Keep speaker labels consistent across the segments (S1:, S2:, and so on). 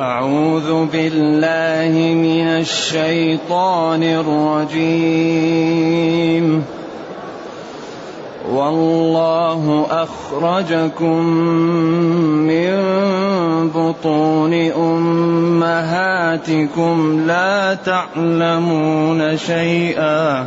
S1: أعوذ بالله من الشيطان الرجيم. والله أخرجكم من بطون أمهاتكم لا تعلمون شيئا.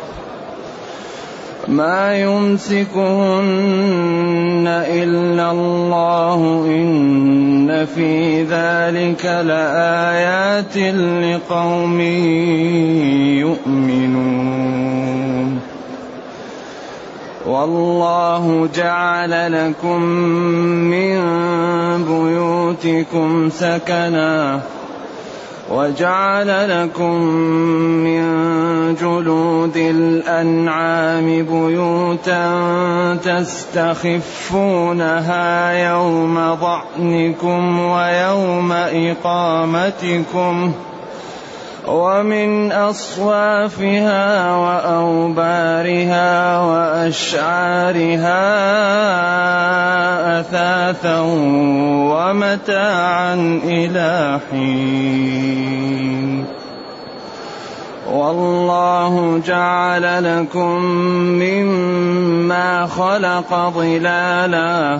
S1: ما يمسكهن إلا الله إن في ذلك لآيات لقوم يؤمنون. والله جعل لكم من بيوتكم سكنا وجعل لكم من جلود الأنعام بيوتا تستخفونها يوم ظعنكم ويوم إقامتكم ومن أصوافها وأوبارها وأشعارها أثاثا ومتاعا إلى حين. والله جعل لكم مما خلق ظلالا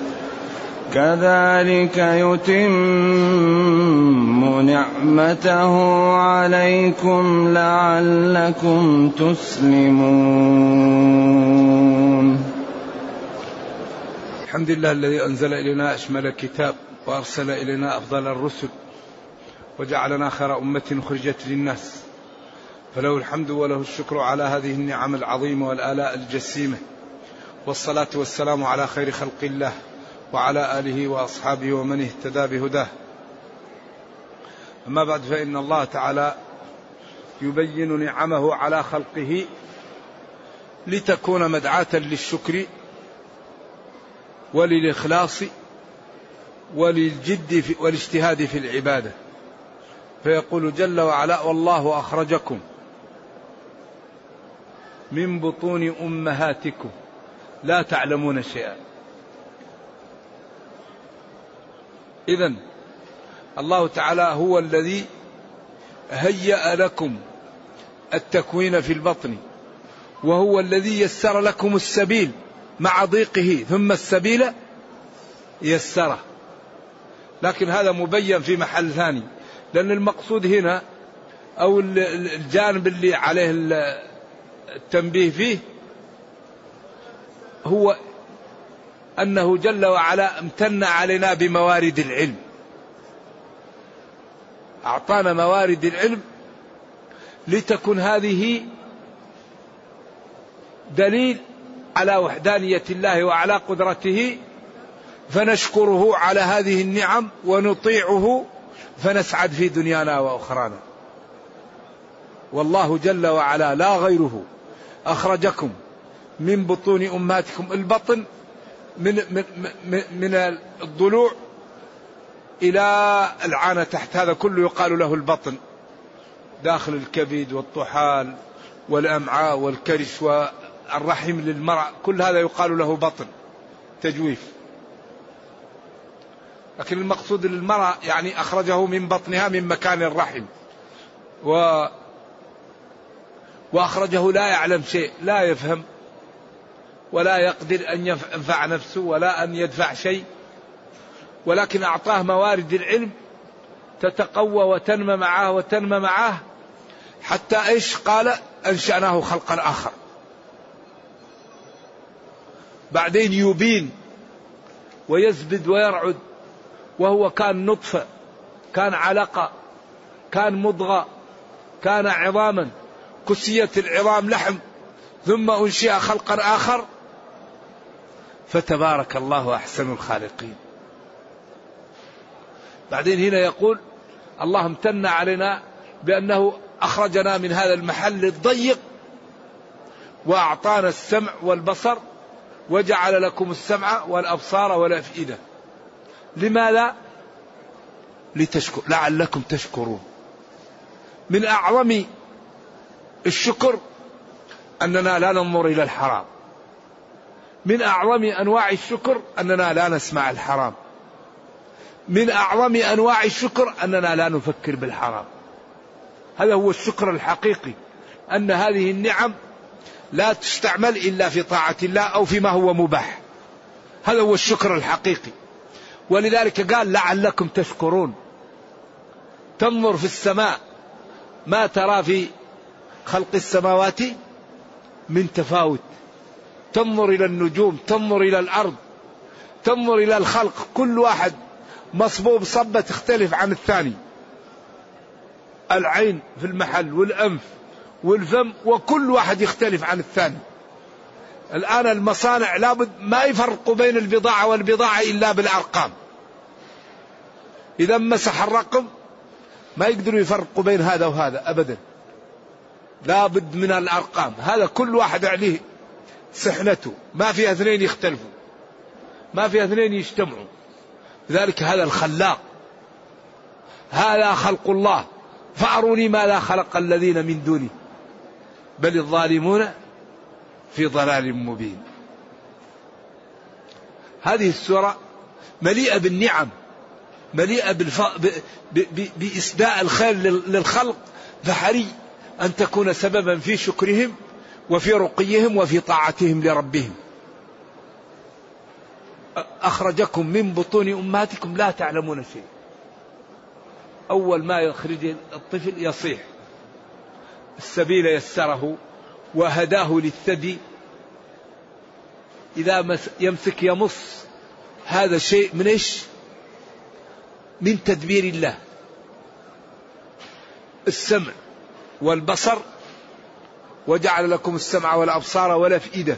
S1: كذلك يتم نعمته عليكم لعلكم تسلمون.
S2: الحمد لله الذي أنزل إلينا أشمل الكتاب وأرسل إلينا أفضل الرسل وجعلنا خير أمة خرجت للناس. فله الحمد وله الشكر على هذه النعم العظيمة والآلاء الجسيمة والصلاة والسلام على خير خلق الله. وعلى آله وأصحابه ومن اهتدى بهداه. أما بعد فإن الله تعالى يبين نعمه على خلقه لتكون مدعاة للشكر وللإخلاص وللجد في والاجتهاد في العبادة. فيقول جل وعلا والله أخرجكم من بطون أمهاتكم. لا تعلمون شيئا. إذا الله تعالى هو الذي هيأ لكم التكوين في البطن وهو الذي يسر لكم السبيل مع ضيقه ثم السبيل يسره. لكن هذا مبين في محل ثاني لأن المقصود هنا أو الجانب اللي عليه التنبيه فيه هو أنه جل وعلا امتن علينا بموارد العلم أعطانا موارد العلم لتكن هذه دليل على وحدانية الله وعلى قدرته فنشكره على هذه النعم ونطيعه فنسعد في دنيانا وأخرانا. والله جل وعلا لا غيره أخرجكم من بطون امهاتكم البطن من من من, من الضلوع إلى العانة تحت. هذا كله يقال له البطن. داخل الكبد والطحال والأمعاء والكرش والرحم للمرأة. كل هذا يقال له بطن. تجويف. لكن المقصود للمرأة يعني أخرجه من بطنها من مكان الرحم. و وأخرجه لا يعلم شيء لا يفهم. ولا يقدر أن ينفع نفسه ولا أن يدفع شيء. ولكن أعطاه موارد العلم تتقوى وتنمى معه وتنمى معه حتى إيش قال؟ أنشأناه خلقا آخر. بعدين يبين ويزبد ويرعد وهو كان نطفة كان علقة كان مضغة كان عظاما كسيت العظام لحم ثم أنشئ خلقا آخر. فتبارك الله أحسن الخالقين. بعدين هنا يقول الله امتن علينا بأنه أخرجنا من هذا المحل الضيق وأعطانا السمع والبصر وجعل لكم السمع والأبصار والأفئدة. لماذا؟ لتشكر لعلكم تشكرون. من أعظم الشكر أننا لا ننظر إلى الحرام. من أعظم أنواع الشكر أننا لا نسمع الحرام. من أعظم أنواع الشكر أننا لا نفكر بالحرام. هذا هو الشكر الحقيقي أن هذه النعم لا تستعمل إلا في طاعة الله أو فيما هو مباح. هذا هو الشكر الحقيقي. ولذلك قال لعلكم تشكرون. تنظر في السماء ما ترى في خلق السماوات من تفاوت. تنظر إلى النجوم تنظر إلى الأرض تنظر إلى الخلق كل واحد مصبوب صبة تختلف عن الثاني. العين في المحل والأنف والفم وكل واحد يختلف عن الثاني. الآن المصانع لابد ما يفرقوا بين البضاعة والبضاعة إلا بالأرقام. إذا مسح الرقم ما يقدروا يفرقوا بين هذا وهذا أبدا. لابد من الأرقام. هذا كل واحد عليه سحنته. ما في اثنين يختلفوا. ما في اثنين يجتمعوا. لذلك هذا الخلاق. هذا خلق الله. فأروني ماذا خلق الذين من دونه بل الظالمون في ضلال مبين. هذه السورة مليئة بالنعم. مليئة بالف... ب... ب... بإسداء الخير للخلق. فحري أن تكون سببا في شكرهم وفي رقيهم وفي طاعتهم لربهم. أخرجكم من بطون أمهاتكم لا تعلمون شيء أول ما يخرج الطفل يصيح. السبيل يسره وهداه للثدي. إذا يمسك يمص. هذا شيء من إيش؟ من تدبير الله. السمع والبصر وجعل لكم السمع والأبصار والأفئدة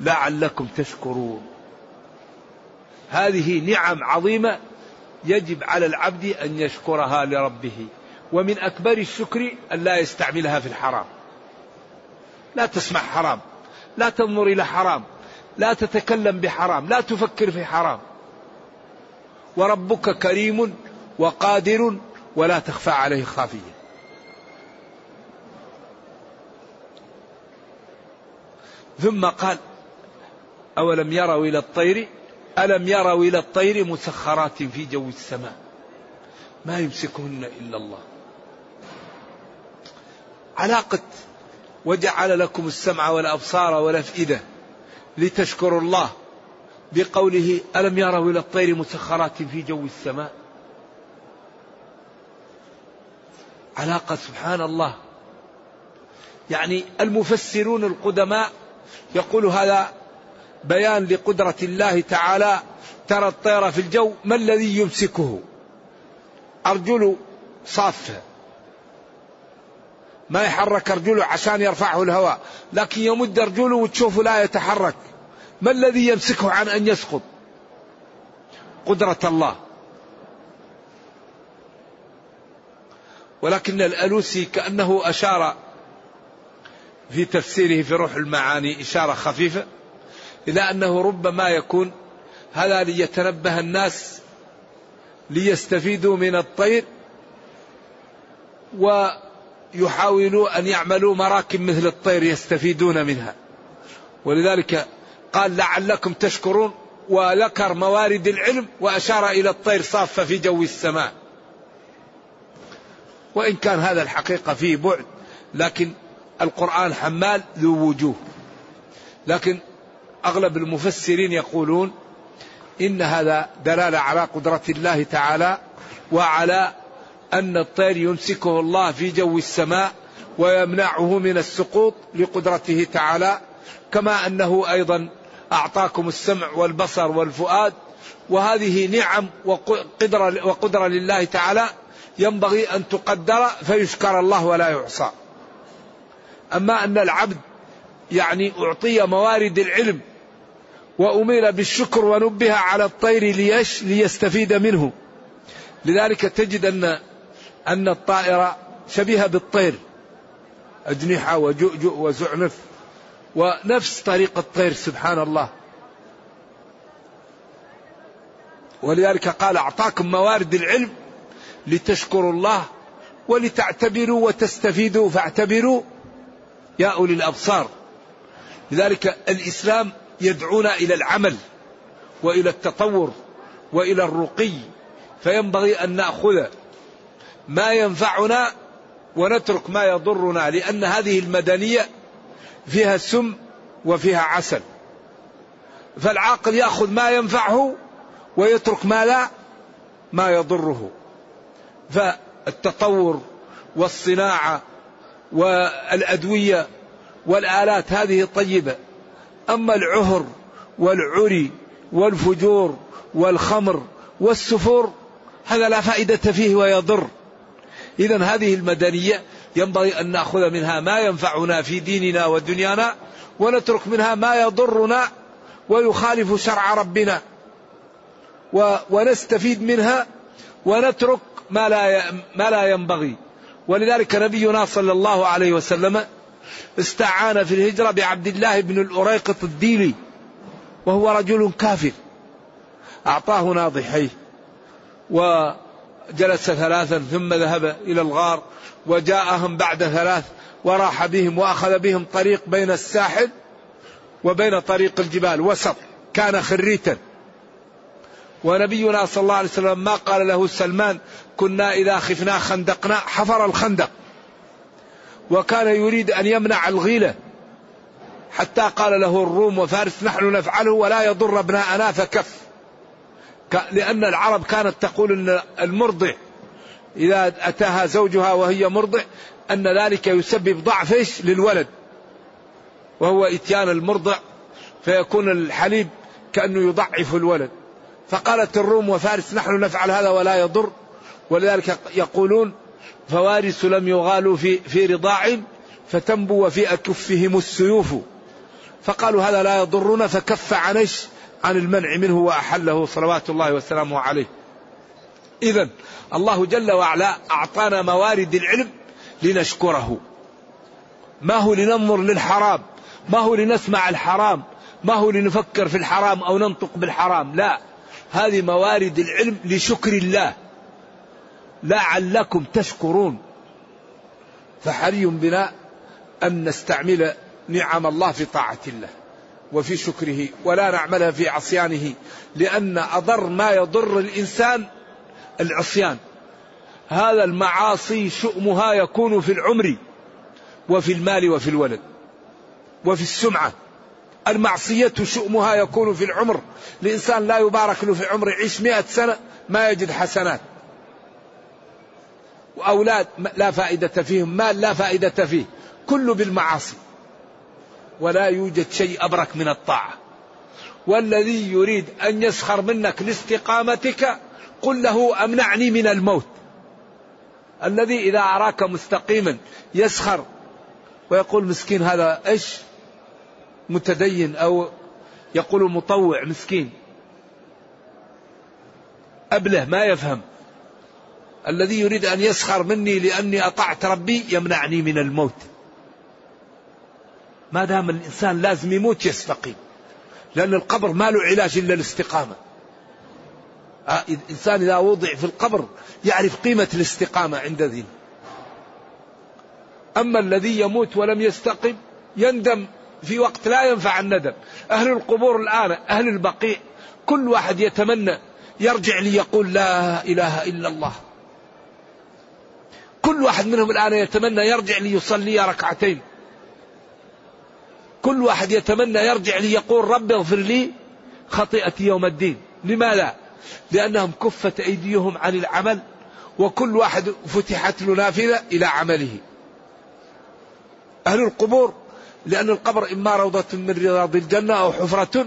S2: لعلكم تشكرون. هذه نعم عظيمة يجب على العبد أن يشكرها لربه ومن أكبر الشكر أن لا يستعملها في الحرام. لا تسمع حرام لا تنظر إلى حرام لا تتكلم بحرام لا تفكر في حرام. وربك كريم وقادر ولا تخفى عليه خافية. ثم قال أولم يروا إلى الطير؟ ألم يروا إلى الطير مسخرات في جو السماء؟ ما يمسكهن إلا الله. علاقة وجعل لكم السمع والأبصار والأفئدة لتشكروا الله بقوله ألم يروا إلى الطير مسخرات في جو السماء؟ علاقة سبحان الله. يعني المفسرون القدماء يقول هذا بيان لقدرة الله تعالى ترى الطير في الجو ما الذي يمسكه؟ أرجل صافة ما يحرك أرجله عشان يرفعه الهواء لكن يمد أرجله وتشوفه لا يتحرك. ما الذي يمسكه عن أن يسقط؟ قدرة الله. ولكن الألوسي كأنه أشار في تفسيره في روح المعاني إشارة خفيفة إلى أنه ربما يكون هذا ليتنبه الناس ليستفيدوا من الطير ويحاولوا أن يعملوا مراكب مثل الطير يستفيدون منها. ولذلك قال لعلكم تشكرون وذكر موارد العلم وأشار إلى الطير صافة في جو السماء. وإن كان هذا الحقيقة فيه بعد لكن القرآن حمال ذو وجوه. لكن أغلب المفسرين يقولون إن هذا دلالة على قدرة الله تعالى وعلى أن الطير يمسكه الله في جو السماء ويمنعه من السقوط لقدرته تعالى. كما أنه أيضا أعطاكم السمع والبصر والفؤاد. وهذه نعم وقدرة, وقدرة لله تعالى. ينبغي أن تقدر فيشكر الله ولا يعصى. أما أن العبد يعني أعطي موارد العلم وأمير بالشكر ونبه على الطير ليش ليستفيد منه. لذلك تجد أن أن الطائرة شبيهة بالطير. أجنحة وجؤجؤ وزعنف ونفس طريقة الطير سبحان الله ولذلك قال أعطاكم موارد العلم لتشكروا الله ولتعتبروا وتستفيدوا فاعتبروا يا أولي الأبصار. لذلك الإسلام يدعونا إلى العمل وإلى التطور وإلى الرقي فينبغي أن نأخذ ما ينفعنا ونترك ما يضرنا لأن هذه المدنية فيها سم وفيها عسل. فالعاقل يأخذ ما ينفعه ويترك ما لا ما يضره. فالتطور والصناعة والأدوية والآلات هذه طيبة أما العهر والعري والفجور والخمر والسفور هذا لا فائدة فيه ويضر. إذا هذه المدنية ينبغي أن نأخذ منها ما ينفعنا في ديننا ودنيانا ونترك منها ما يضرنا ويخالف شرع ربنا. ونستفيد منها ونترك ما لا ما لا ينبغي. ولذلك نبينا صلى الله عليه وسلم استعان في الهجرة بعبد الله بن الأريقط الديلي وهو رجل كافر. أعطاه ناضحيه وجلس ثلاثا ثم ذهب إلى الغار وجاءهم بعد ثلاث وراح بهم وأخذ بهم طريق بين الساحل وبين طريق الجبال وسط كان خريتا. ونبينا صلى الله عليه وسلم ما قال له سلمان كنا إذا خفنا خندقنا حفر الخندق. وكان يريد أن يمنع الغيلة حتى قال له الروم وفارس نحن نفعله ولا يضر ابناءنا فكف. لأن العرب كانت تقول أن المرضع إذا أتاها زوجها وهي مرضع أن ذلك يسبب ضعف للولد. وهو إتيان المرضع فيكون الحليب كأنه يضعف الولد. فقالت الروم وفارس نحن نفعل هذا ولا يضر. ولذلك يقولون فوارس لم يغالوا في في رضاع فتنبو وفي أكفهم السيوف. فقالوا هذا لا يضرنا. فكف عن عن المنع منه وأحله صلوات الله وسلامه عليه. إذا الله جل وعلا أعطانا موارد العلم لنشكره. ما هو لننظر للحرام؟ ما هو لنسمع الحرام؟ ما هو لنفكر في الحرام أو ننطق بالحرام؟ لا. هذه موارد العلم لشكر الله. لعلكم تشكرون. فحري بنا أن نستعمل نعم الله في طاعة الله وفي شكره ولا نعملها في عصيانه لأن أضر ما يضر الإنسان العصيان. هذا المعاصي شؤمها يكون في العمر وفي المال وفي الولد وفي السمعة. المعصية شؤمها يكون في العمر. الإنسان لا يبارك له في عمره يعيش مئة سنة ما يجد حسنات. وأولاد لا فائدة فيهم مال لا فائدة فيه. كله بالمعاصي. ولا يوجد شيء أبرك من الطاعة. والذي يريد أن يسخر منك لاستقامتك قل له أمنعني من الموت. الذي إذا أراك مستقيما يسخر ويقول مسكين هذا إيش؟ متدين أو يقول مطوع مسكين. أبله ما يفهم. الذي يريد أن يسخر مني لأني أطعت ربي يمنعني من الموت. ما دام الإنسان لازم يموت يستقيم. لأن القبر ما له علاج إلا الاستقامة. آه، الإنسان إذا وضع في القبر يعرف قيمة الاستقامة عند ذي. أما الذي يموت ولم يستقم يندم. في وقت لا ينفع الندم. أهل القبور الآن أهل البقيع كل واحد يتمنى يرجع ليقول لا إله إلا الله. كل واحد منهم الآن يتمنى يرجع ليصلي ركعتين. كل واحد يتمنى يرجع ليقول رب اغفر لي خطيئتي يوم الدين. لماذا؟ لأنهم كفت أيديهم عن العمل وكل واحد فتحت له نافذة إلى عمله. أهل القبور لأن القبر إما روضة من رياض الجنة أو حفرة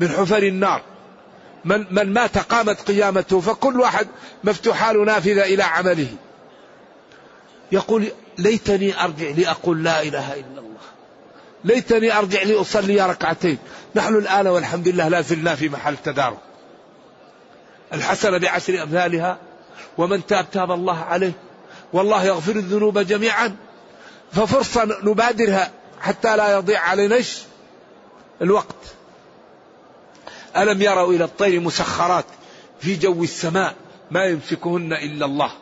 S2: من حفر النار. من, من مات قامت قيامته فكل واحد مفتوحة له نافذة إلى عمله. يقول ليتني أرجع لأقول لا إله إلا الله. ليتني أرجع لأصلي ركعتين. نحن الآن والحمد لله لا زلنا في محل تدارك. الحسنة بعشر أمثالها. ومن تاب تاب الله عليه. والله يغفر الذنوب جميعا. ففرصة نبادرها. حتى لا يضيع علينا الوقت. ألم يروا إلى الطير مسخرات في جو السماء ما يمسكهن إلا الله؟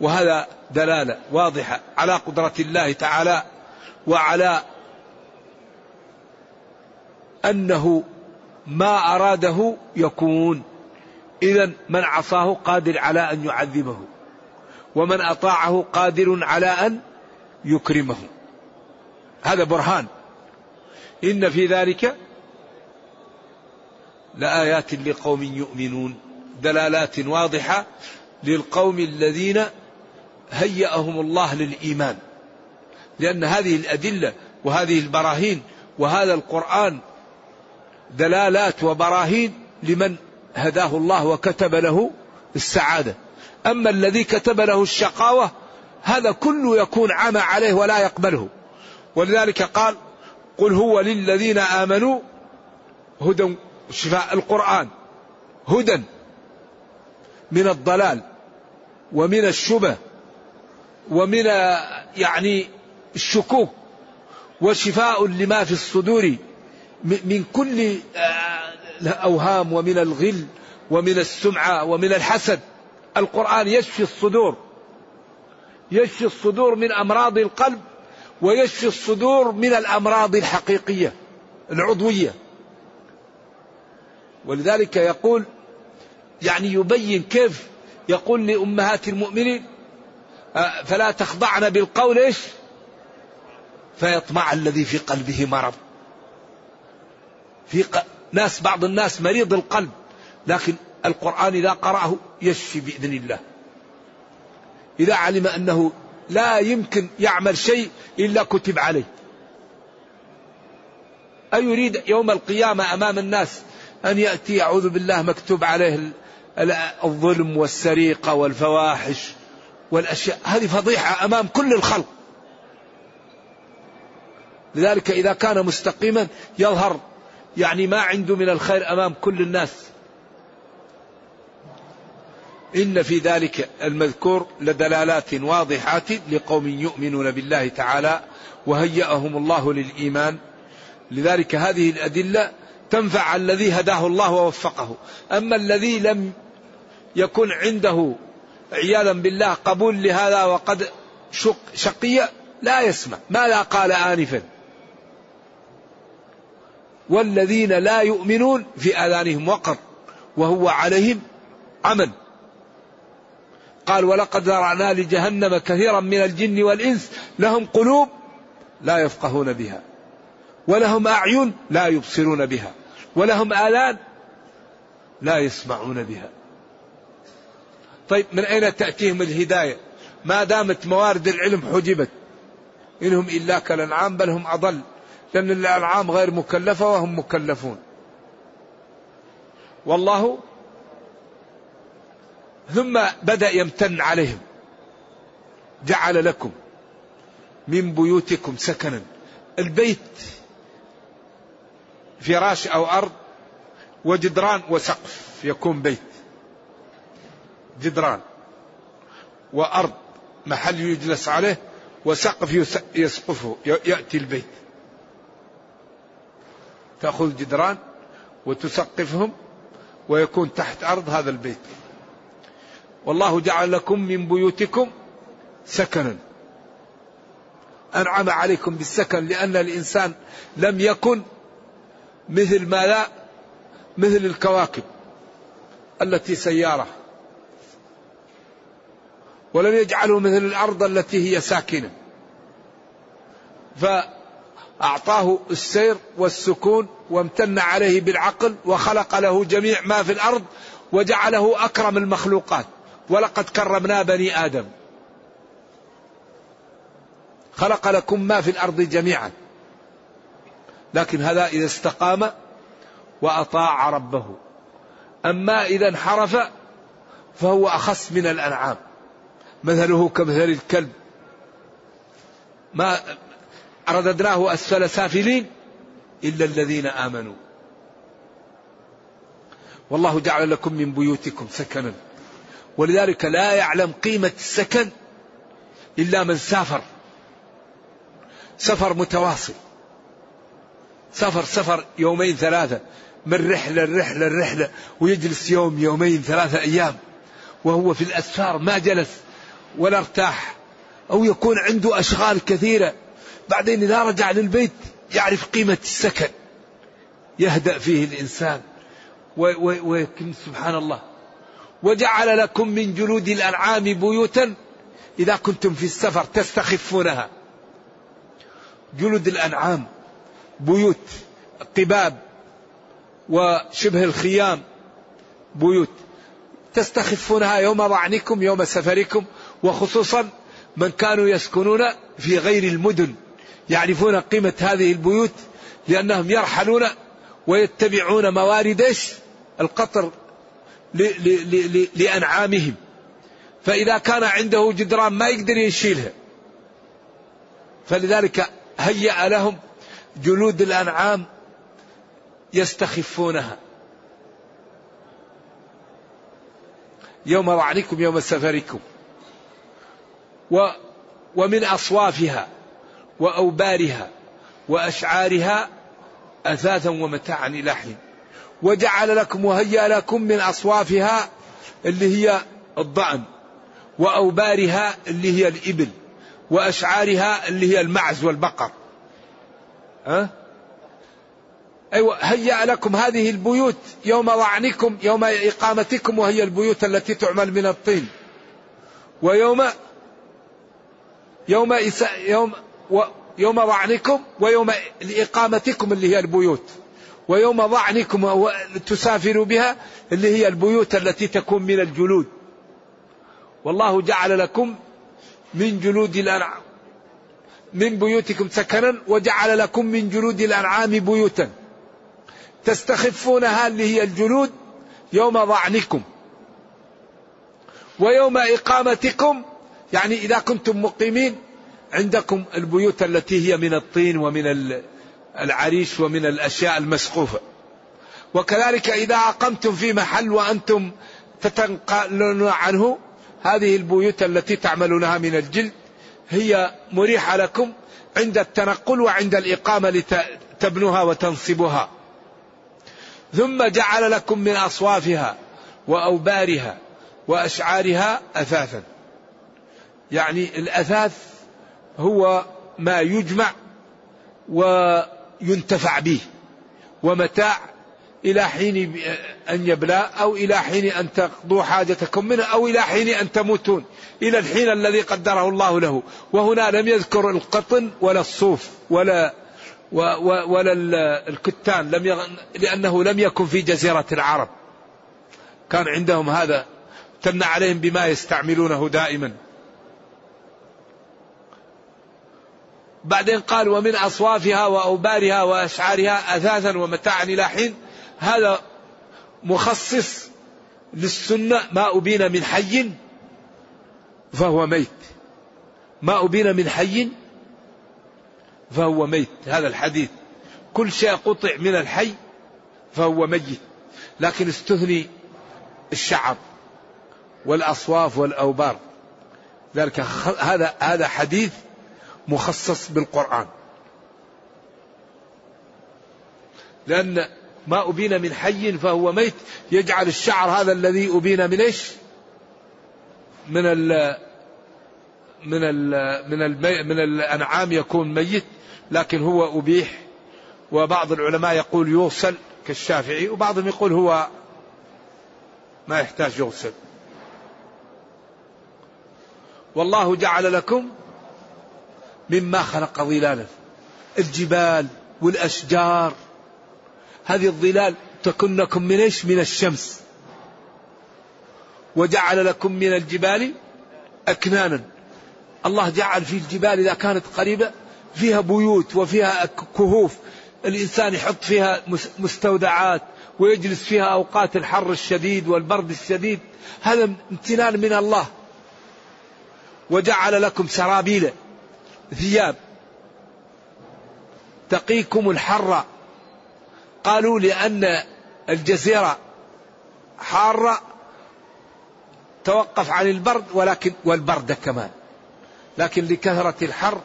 S2: وهذا دلالة واضحة على قدرة الله تعالى وعلى أنه ما أراده يكون. إذا من عصاه قادر على أن يعذبه ومن أطاعه قادر على أن يكرمه. هذا برهان. إن في ذلك لآيات لقوم يؤمنون. دلالات واضحة للقوم الذين هيأهم الله للإيمان. لأن هذه الأدلة وهذه البراهين وهذا القرآن دلالات وبراهين لمن هداه الله وكتب له السعادة. أما الذي كتب له الشقاوة هذا كله يكون عمى عليه ولا يقبله. ولذلك قال قل هو للذين آمنوا هدى شفاء القرآن هدى من الضلال ومن الشبه ومن يعني الشكوك وشفاء لما في الصدور من كل الأوهام ومن الغل ومن السمعة ومن الحسد. القرآن يشفي الصدور يشفي الصدور من أمراض القلب ويشفي الصدور من الأمراض الحقيقية العضوية. ولذلك يقول يعني يبين كيف يقول لأمهات المؤمنين آه، فلا تخضعن بالقول إيش؟ فيطمع الذي في قلبه مرض. في ناس بعض الناس مريض القلب لكن القرآن إذا قرأه يشفي بإذن الله. إذا علم أنه لا يمكن يعمل شيء إلا كتب عليه. أيريد يوم القيامة أمام الناس أن يأتي؟ أعوذ بالله مكتوب عليه الظلم والسرقة والفواحش والأشياء. هذه فضيحة أمام كل الخلق. لذلك إذا كان مستقيما يظهر يعني ما عنده من الخير أمام كل الناس. إن في ذلك المذكور لدلالات واضحات لقوم يؤمنون بالله تعالى وهيأهم الله للإيمان. لذلك هذه الأدلة تنفع الذي هداه الله ووفقه. أما الذي لم يكن عنده عياذا بالله قبول لهذا وقد شق شقي لا يسمع. ماذا قال آنفا؟ والذين لا يؤمنون في آذانهم وقر وهو عليهم عمل. قال ولقد ذرعنا لجهنم كثيرا من الجن والإنس لهم قلوب لا يفقهون بها ولهم أعين لا يبصرون بها ولهم آلان لا يسمعون بها. طيب من أين تأتيهم الهداية؟ ما دامت موارد العلم حجبت إنهم إلا كالأنعام بل هم أضل لأن الأنعام غير مكلفة وهم مكلفون. والله ثم بدأ يمتن عليهم. جعل لكم من بيوتكم سكنا. البيت فراش أو أرض وجدران وسقف. يكون بيت. جدران وأرض. محل يجلس عليه وسقف يسقفه. يأتي البيت. تأخذ جدران وتسقفهم ويكون تحت أرض هذا البيت. والله جعل لكم من بيوتكم سكنا. أنعم عليكم بالسكن لأن الإنسان لم يكن مثل ما لا مثل الكواكب التي سيارة. ولم يجعله مثل الأرض التي هي ساكنة. ف أعطاه السير والسكون وامتن عليه بالعقل وخلق له جميع ما في الأرض وجعله أكرم المخلوقات. ولقد كرمنا بني آدم. خلق لكم ما في الأرض جميعا. لكن هذا إذا استقام وأطاع ربه. أما إذا انحرف فهو أخص من الأنعام. مثله كمثل الكلب. ما رددناه أسفل سافلين إلا الذين آمنوا. والله جعل لكم من بيوتكم سكنا. ولذلك لا يعلم قيمة السكن إلا من سافر. سفر متواصل. سفر سفر يومين ثلاثة. من رحلة لرحلة لرحلة ويجلس يوم يومين ثلاثة أيام. وهو في الأسفار ما جلس ولا ارتاح. أو يكون عنده أشغال كثيرة. بعدين إذا رجع للبيت يعرف قيمة السكن. يهدأ فيه الإنسان. ويكن سبحان الله. وجعل لكم من جلود الأنعام بيوتا إذا كنتم في السفر تستخفونها. جلود الأنعام بيوت قباب وشبه الخيام بيوت. تستخفونها يوم ضعنكم يوم سفركم وخصوصا من كانوا يسكنون في غير المدن يعرفون قيمة هذه البيوت لأنهم يرحلون ويتبعون موارد القطر لأنعامهم. فإذا كان عنده جدران ما يقدر يشيلها. فلذلك هيأ لهم جلود الأنعام يستخفونها. يوم ضعنكم يوم سفركم. و ومن أصوافها وأوبارها وأشعارها أثاثا ومتاعا إلى حين. وجعل لكم وهيأ لكم من أصوافها اللي هي الضأن وأوبارها اللي هي الإبل وأشعارها اللي هي المعز والبقر. أه؟ أيوة هيأ لكم هذه البيوت يوم ضعنكم يوم إقامتكم وهي البيوت التي تعمل من الطين. ويوم يوم يوم يوم ضعنكم ويوم لإقامتكم اللي هي البيوت. ويوم ضعنكم تسافروا بها اللي هي البيوت التي تكون من الجلود. والله جعل لكم من جلود الأنعام من بيوتكم سكنا وجعل لكم من جلود الأنعام بيوتا. تستخفونها اللي هي الجلود يوم ضعنكم. ويوم إقامتكم يعني إذا كنتم مقيمين عندكم البيوت التي هي من الطين ومن العريش ومن الأشياء المسقوفة. وكذلك إذا أقمتم في محل وأنتم تتنقلون عنه هذه البيوت التي تعملونها من الجلد هي مريحة لكم عند التنقل وعند الإقامة لتبنوها وتنصبها. ثم جعل لكم من أصوافها وأوبارها وأشعارها أثاثا. يعني الأثاث هو ما يجمع وينتفع به. ومتاع إلى حين أن يبلى أو إلى حين أن تقضوا حاجتكم منه أو إلى حين أن تموتون. إلى الحين الذي قدره الله له. وهنا لم يذكر القطن ولا الصوف ولا ولا الكتان. لم يغ... لأنه لم يكن في جزيرة العرب. كان عندهم هذا تمنع عليهم بما يستعملونه دائما. بعدين قال ومن أصوافها وأوبارها وأشعارها أثاثا ومتاعا إلى حين. هذا مخصص للسنة. ما أبين من حي فهو ميت. ما أبين من حي فهو ميت. هذا الحديث. كل شيء قطع من الحي فهو ميت. لكن استثني الشعر والأصواف والأوبار. ذلك هذا هذا حديث مخصص بالقرآن. لأن ما أبين من حي فهو ميت يجعل الشعر هذا الذي أبين من إيش؟ من ال من ال من ال من الأنعام يكون ميت لكن هو أبيح. وبعض العلماء يقول يوصل كالشافعي وبعضهم يقول هو ما يحتاج يغسل والله جعل لكم مما خلق ظلالا. الجبال والأشجار. هذه الظلال تكن لكم من إيش؟ من الشمس. وجعل لكم من الجبال أكنانا. الله جعل في الجبال إذا كانت قريبة فيها بيوت وفيها كهوف. الإنسان يحط فيها مستودعات ويجلس فيها أوقات الحر الشديد والبرد الشديد. هذا امتنان من الله. وجعل لكم سرابيل. ثياب. تقيكم الحر. قالوا لأن الجزيرة حارة. توقف عن البرد ولكن والبرد كمان. لكن لكثرة الحر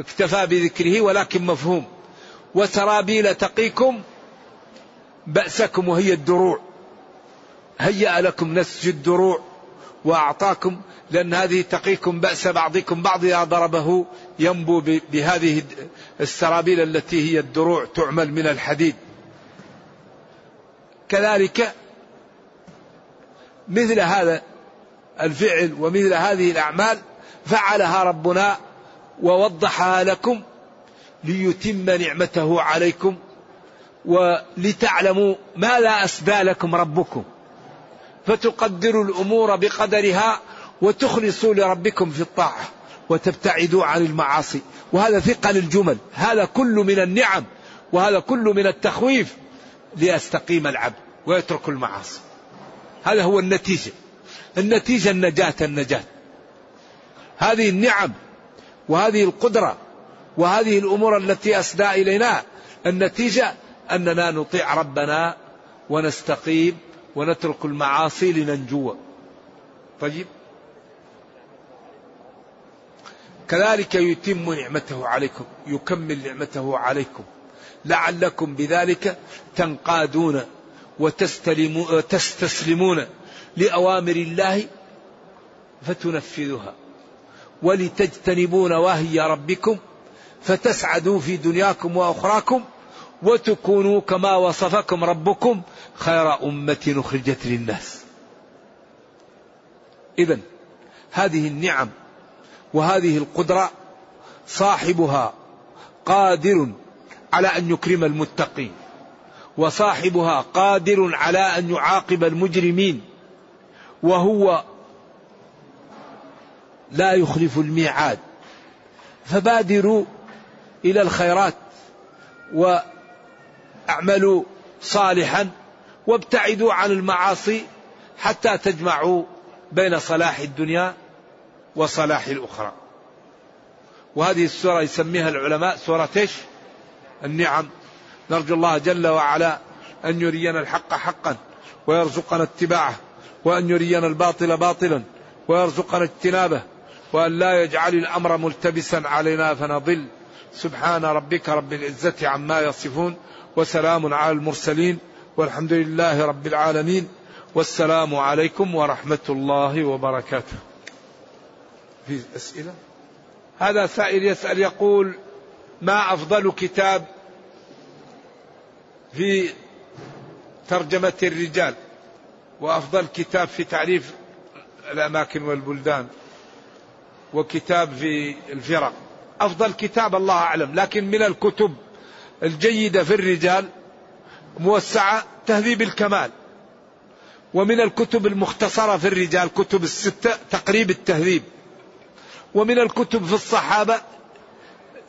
S2: اكتفى بذكره ولكن مفهوم. وسرابيل تقيكم بأسكم وهي الدروع. هيأ لكم نسج الدروع. وأعطاكم لأن هذه تقيكم بأس بعضكم بعض إذا ضربه ينبو بهذه السرابيل التي هي الدروع تعمل من الحديد. كذلك مثل هذا الفعل ومثل هذه الأعمال فعلها ربنا ووضحها لكم ليتم نعمته عليكم ولتعلموا ماذا أسدى لكم ربكم. فتقدروا الأمور بقدرها وتخلصوا لربكم في الطاعة وتبتعدوا عن المعاصي. وهذا ثقل الجمل هذا كل من النعم وهذا كل من التخويف ليستقيم العبد ويترك المعاصي. هذا هو النتيجة. النتيجة النجاة النجاة. هذه النعم وهذه القدرة وهذه الأمور التي أسدى إلينا النتيجة أننا نطيع ربنا ونستقيم ونترك المعاصي لننجو. طيب. كذلك يتم نعمته عليكم يكمل نعمته عليكم. لعلكم بذلك تنقادون وتستسلمون لأوامر الله فتنفذها ولتجتنبوا نواهي ربكم فتسعدوا في دنياكم وأخراكم وتكونوا كما وصفكم ربكم خير أمة أخرجت للناس. اذا هذه النعم وهذه القدرة صاحبها قادر على أن يكرم المتقين وصاحبها قادر على أن يعاقب المجرمين وهو لا يخلف الميعاد فبادروا إلى الخيرات واعملوا صالحا وابتعدوا عن المعاصي حتى تجمعوا بين صلاح الدنيا وصلاح الاخرى. وهذه السورة يسميها العلماء سورة إيش؟ النعم. نرجو الله جل وعلا أن يرينا الحق حقا ويرزقنا اتباعه وأن يرينا الباطل باطلا ويرزقنا اجتنابه وأن لا يجعل الأمر ملتبسا علينا فنضل سبحان ربك رب العزة عما يصفون وسلام على المرسلين والحمد لله رب العالمين والسلام عليكم ورحمة الله وبركاته. في أسئلة؟ هذا سائل يسأل يقول ما أفضل كتاب في ترجمة الرجال وأفضل كتاب في تعريف الأماكن والبلدان وكتاب في الفرق؟ أفضل كتاب الله أعلم. لكن من الكتب الجيدة في الرجال موسعة تهذيب الكمال. ومن الكتب المختصرة في الرجال كتب الستة تقريب التهذيب. ومن الكتب في الصحابة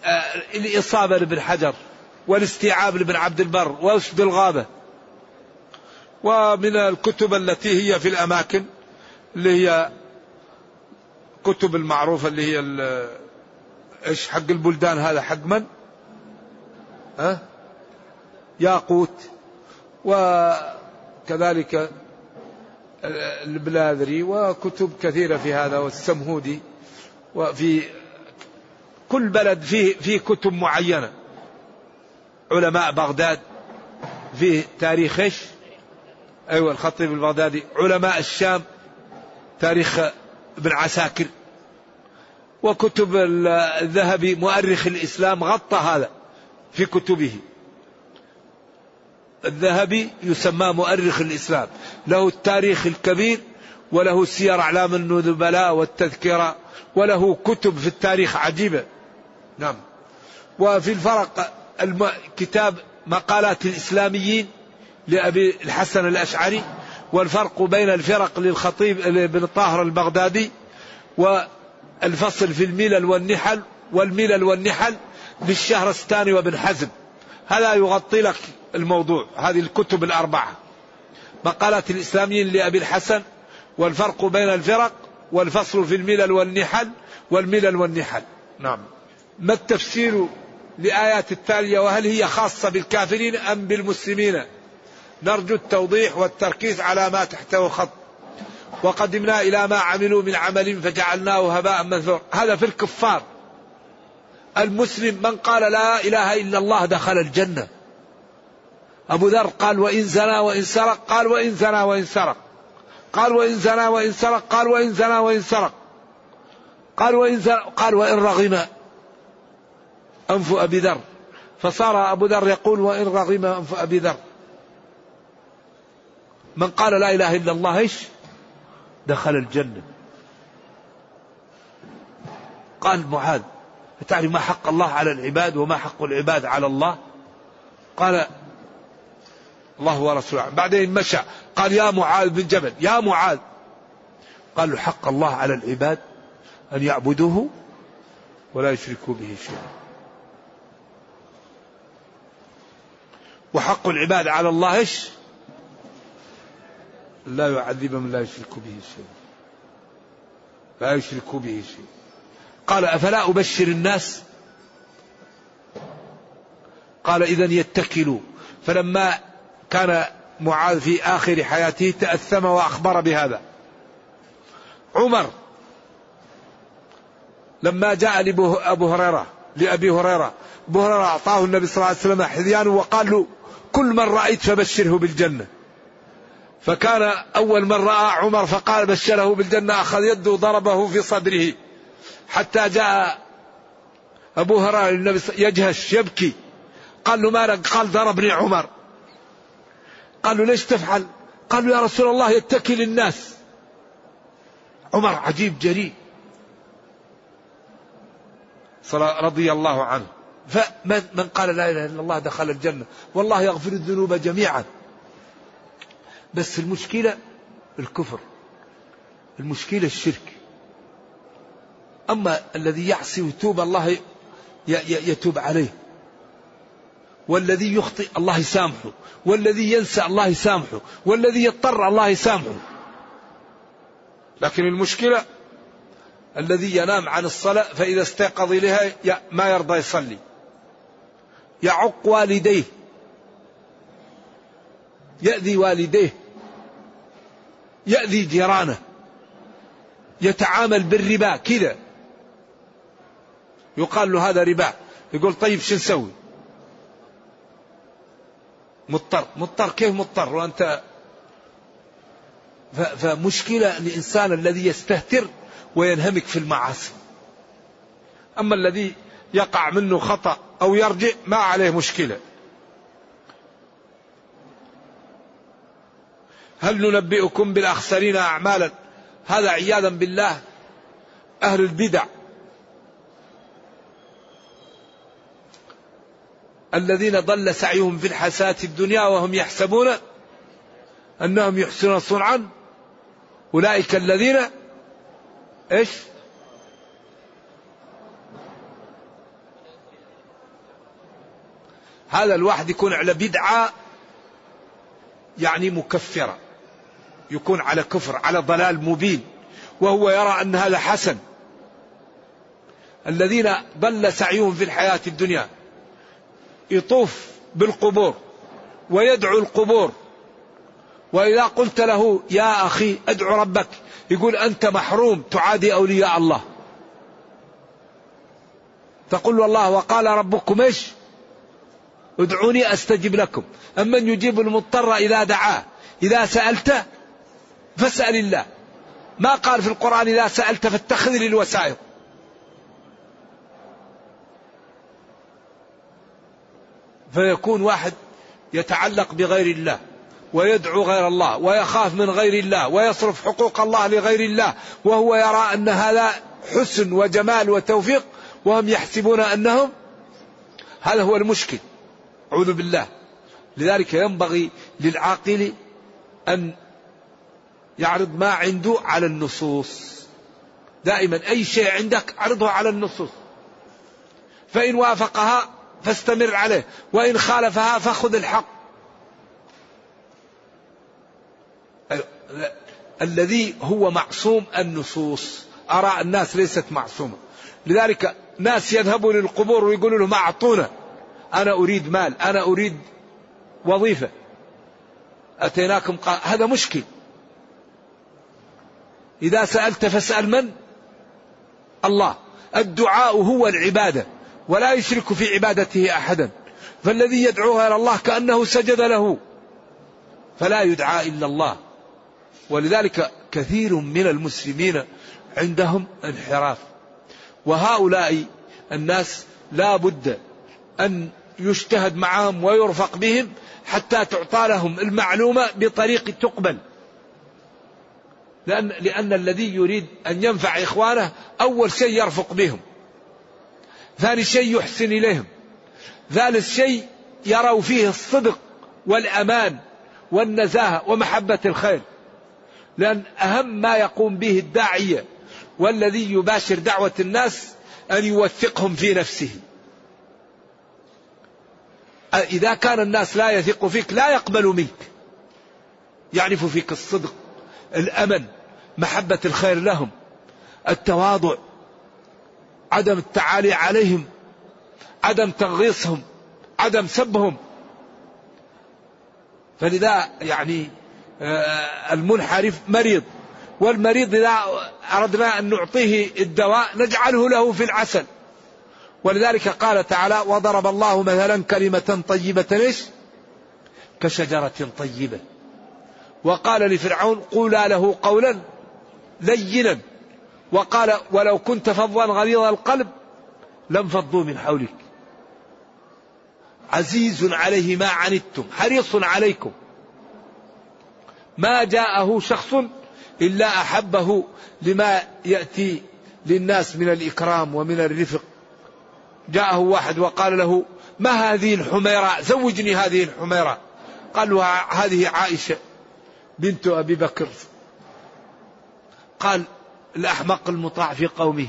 S2: آه، الإصابة لابن حجر والاستيعاب لابن عبد البر وأسد الغابة. ومن الكتب التي هي في الأماكن اللي هي الكتب المعروفة اللي هي إيش حق البلدان هذا حق من؟ ها؟ ياقوت وكذلك البلاذري وكتب كثيرة في هذا والسمهودي وفي كل بلد فيه فيه كتب معينة علماء بغداد فيه تاريخ إيش؟ أيوه الخطيب البغدادي علماء الشام تاريخ ابن عساكر وكتب الذهبي مؤرخ الإسلام غطى هذا في كتبه. الذهبي يسمى مؤرخ الإسلام. له التاريخ الكبير وله سير أعلام النبلاء والتذكرة وله كتب في التاريخ عجيبة. نعم. وفي الفرق الم... كتاب مقالات الإسلاميين لأبي الحسن الأشعري والفرق بين الفرق للخطيب بن طاهر البغدادي والفصل في الملل والنحل والملل والنحل للشهرستاني وابن حزم. هذا يغطي لك الموضوع هذه الكتب الأربعة. مقالات الإسلاميين لأبي الحسن والفرق بين الفرق والفصل في الملل والنحل والملل والنحل. نعم. ما التفسير لآيات التالية؟ وهل هي خاصة بالكافرين أم بالمسلمين؟ نرجو التوضيح والتركيز على ما تحته خط وقدمنا إلى ما عملوا من عمل فجعلناه هباء منثورا هذا في الكفار. المسلم من قال لا إله إلا الله دخل الجنة. أبو ذر قال وإن زنى وإن سرق قال وإن زنى وإن سرق. قال وإن زنى وإن سرق قال وإن زنى وإن سرق. قال وإن زنى قال وإن رغم. أنف أبي ذر. فصار أبو ذر يقول وإن رغم أنف أبي ذر. من قال لا إله إلا الله إيش؟ دخل الجنة. قال معاذ تعرف ما حق الله على العباد وما حق العباد على الله؟ قال الله ورسوله. بعدين مشى. قال يا معاذ بن جبل يا معاذ. قال حق الله على العباد أن يعبدوه ولا يشركوا به شيئا. وحق العباد على الله إيش؟ لا يعذب من لا يشرك به شيئا لا يشرك به شيء. قال أفلا أبشر الناس؟ قال إذا يتكلوا. فلما كان معاذ في آخر حياته تأثم وأخبر بهذا. عمر لما جاء لأبو هريرة لأبي هريرة أبو هريرة أعطاه النبي صلى الله عليه وسلم حذيان وقال له كل من رأيت فبشره بالجنة. فكان أول من رأى عمر فقال بشره بالجنة أخذ يده ضربه في صدره. حتى جاء أبو هريرة النبي يجهش يبكي. قال له مالك قال ضربني عمر. قال له ليش تفعل؟ قال له يا رسول الله يتكي للناس. عمر عجيب جريء رضي الله عنه. فمن قال لا إله إلا الله دخل الجنة. والله يغفر الذنوب جميعا. بس المشكلة الكفر المشكلة الشرك. أما الذي يعصي ويتوب الله يتوب عليه. والذي يخطئ الله يسامحه. والذي ينسى الله يسامحه. والذي يضطر الله يسامحه. لكن المشكلة الذي ينام عن الصلاة فإذا استيقظ إليها ما يرضى يصلي. يعق والديه. يأذي والديه يأذي جيرانه يتعامل بالربا كذا. يقال له هذا ربا يقول طيب شو نسوي؟ مضطر مضطر كيف مضطر؟ وأنت فمشكلة الإنسان الذي يستهتر وينهمك في المعاصي. أما الذي يقع منه خطأ أو يرجع ما عليه مشكلة. هل ننبئكم بالأخسرين أعمالا؟ هذا عياذا بالله. أهل البدع. الذين ضل سعيهم في الحساة الدنيا وهم يحسبون أنهم يحسنون صنعا. أولئك الذين إيش؟ هذا الواحد يكون على بدعة يعني مكفرة. يكون على كفر على ضلال مبين وهو يرى أن هذا حسن الذين ضل سعيهم في الحياة الدنيا يطوف بالقبور ويدعو القبور. وإذا قلت له يا أخي أدعو ربك. يقول أنت محروم تعادي أولياء الله. تقول الله وقال ربكم إيش؟ ادعوني أستجب لكم. أمن يجيب المضطر إذا دعاه إذا سالت فاسأل الله. ما قال في القرآن إذا سألت فاتخذ لي الوسائل. فيكون واحد يتعلق بغير الله ويدعو غير الله ويخاف من غير الله ويصرف حقوق الله لغير الله وهو يرى أن هذا حسن وجمال وتوفيق وهم يحسبون أنهم هذا هو المشكل. أعوذ بالله. لذلك ينبغي للعاقل أن يعرض ما عنده على النصوص. دائما أي شيء عندك عرضه على النصوص. فإن وافقها فاستمر عليه وإن خالفها فخذ الحق. الذي هو معصوم النصوص. أرى الناس ليست معصومة. لذلك ناس يذهبوا للقبور ويقولوا لهم أعطونا. أنا أريد مال أنا أريد وظيفة. أتيناكم قال هذا مشكل. إذا سألت فاسأل من؟ الله. الدعاء هو العبادة ولا يشرك في عبادته أحدا. فالذي يدعوها إلى الله كأنه سجد له فلا يدعى إلا الله. ولذلك كثير من المسلمين عندهم انحراف. وهؤلاء الناس لا بد أن يجتهد معهم ويرفق بهم حتى تعطى لهم المعلومة بطريق تقبل. لأن, لأن الذي يريد أن ينفع إخوانه أول شيء يرفق بهم. ثاني شيء يحسن إليهم. ثالث شيء يروا فيه الصدق والأمان والنزاهة ومحبة الخير. لأن أهم ما يقوم به الداعية والذي يباشر دعوة الناس أن يوثقهم في نفسه. إذا كان الناس لا يثق فيك لا يقبل منك. يعرف فيك الصدق الأمن محبة الخير لهم التواضع عدم التعالي عليهم عدم تغيصهم عدم سبهم. فلذا يعني آه، المنحرف مريض والمريض إذا أردنا أن نعطيه الدواء نجعله له في العسل. ولذلك قال تعالى وضرب الله مثلا كلمة طيبة إيش؟ كشجرة طيبة. وقال لفرعون قولا له قولا. لينا. وقال ولو كنت فظا غليظ القلب لانفضوا من حولك. عزيز عليه ما عنتم حريص عليكم. ما جاءه شخص إلا أحبه لما يأتي للناس من الإكرام ومن الرفق. جاءه واحد وقال له ما هذه الحميرة؟ زوجني هذه الحميرة. قال له هذه عائشة بنت أبي بكر. قال الأحمق المطاع في قومه.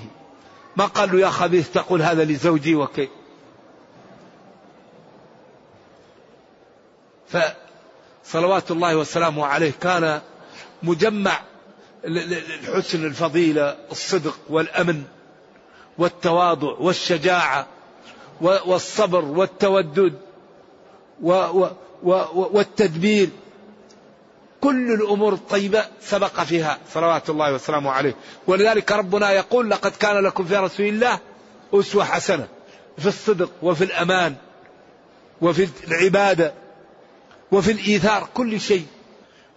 S2: ما قال له يا خبيث تقول هذا لزوجي وكي. فصلوات الله وسلامه عليه كان مجمع الحسن الفضيلة الصدق والأمن والتواضع والشجاعة والصبر والتودد والتدبير. كل الأمور الطيبة سبق فيها. صلوات الله وسلامه عليه. ولذلك ربنا يقول لقد كان لكم في رسول الله أسوة حسنة في الصدق وفي الأمان وفي العبادة وفي الإيثار كل شيء.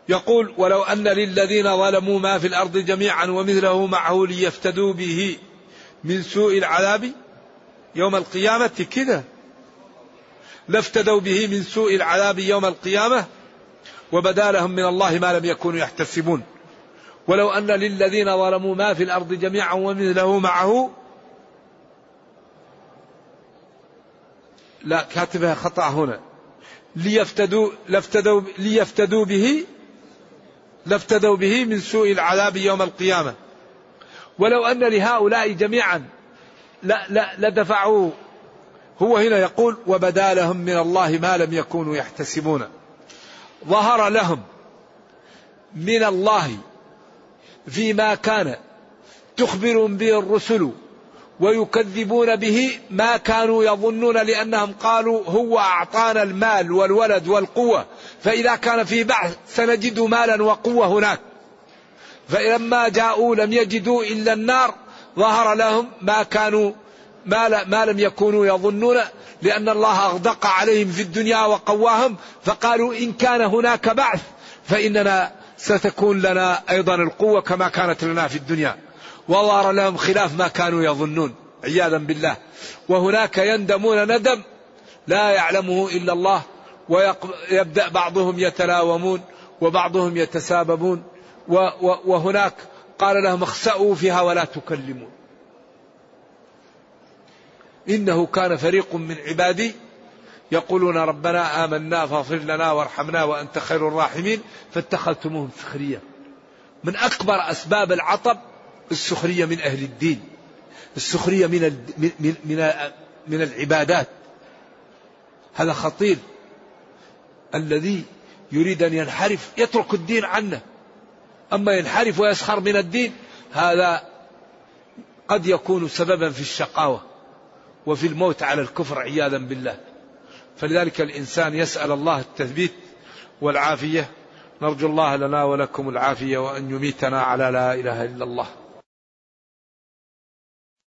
S2: يقول ولو أن للذين ظلموا ما في الأرض جميعا ومثله معه ليفتدوا به من سوء العذاب يوم القيامة. كذا. لافتدوا به من سوء العذاب يوم القيامة وبدا لهم من الله ما لم يكونوا يحتسبون. ولو أن للذين ظلموا ما في الأرض جميعا ومثله معه لا كاتبها خطأ هنا. ليفتدوا لافتدوا ليفتدوا به لافتدوا به من سوء العذاب يوم القيامة. ولو أن لهؤلاء جميعا لا لا لدفعوا هو هنا يقول وبدا لهم من الله ما لم يكونوا يحتسبون. ظهر لهم من الله فيما كان تخبر به الرسل ويكذبون به ما كانوا يظنون لأنهم قالوا هو أعطانا المال والولد والقوة. فإذا كان في بعث سنجد مالا وقوة هناك. فلما جاءوا لم يجدوا إلا النار ظهر لهم ما كانوا ما, ما لم يكونوا يظنون لأن الله أغدق عليهم في الدنيا وقواهم فقالوا إن كان هناك بعث فإننا ستكون لنا أيضا القوة كما كانت لنا في الدنيا. وظهر لهم خلاف ما كانوا يظنون عياذا بالله. وهناك يندمون ندم لا يعلمه إلا الله ويبدأ بعضهم يتلاومون وبعضهم يتساببون وهناك قال لهم اخسأوا فيها ولا تكلمون. إنه كان فريق من عبادي يقولون ربنا آمنا فاغفر لنا وارحمنا وأنت خير الراحمين فاتخذتموهم سخريا من أكبر أسباب العطب السخرية من أهل الدين السخرية من من من, من العبادات. هذا خطير. الذي يريد أن ينحرف يترك الدين عنه. أما ينحرف ويسخر من الدين هذا قد يكون سببا في الشقاوة. وفي الموت على الكفر عياذا بالله. فلذلك الإنسان يسأل الله التثبيت والعافية. نرجو الله لنا ولكم العافية وأن يميتنا على لا إله إلا الله.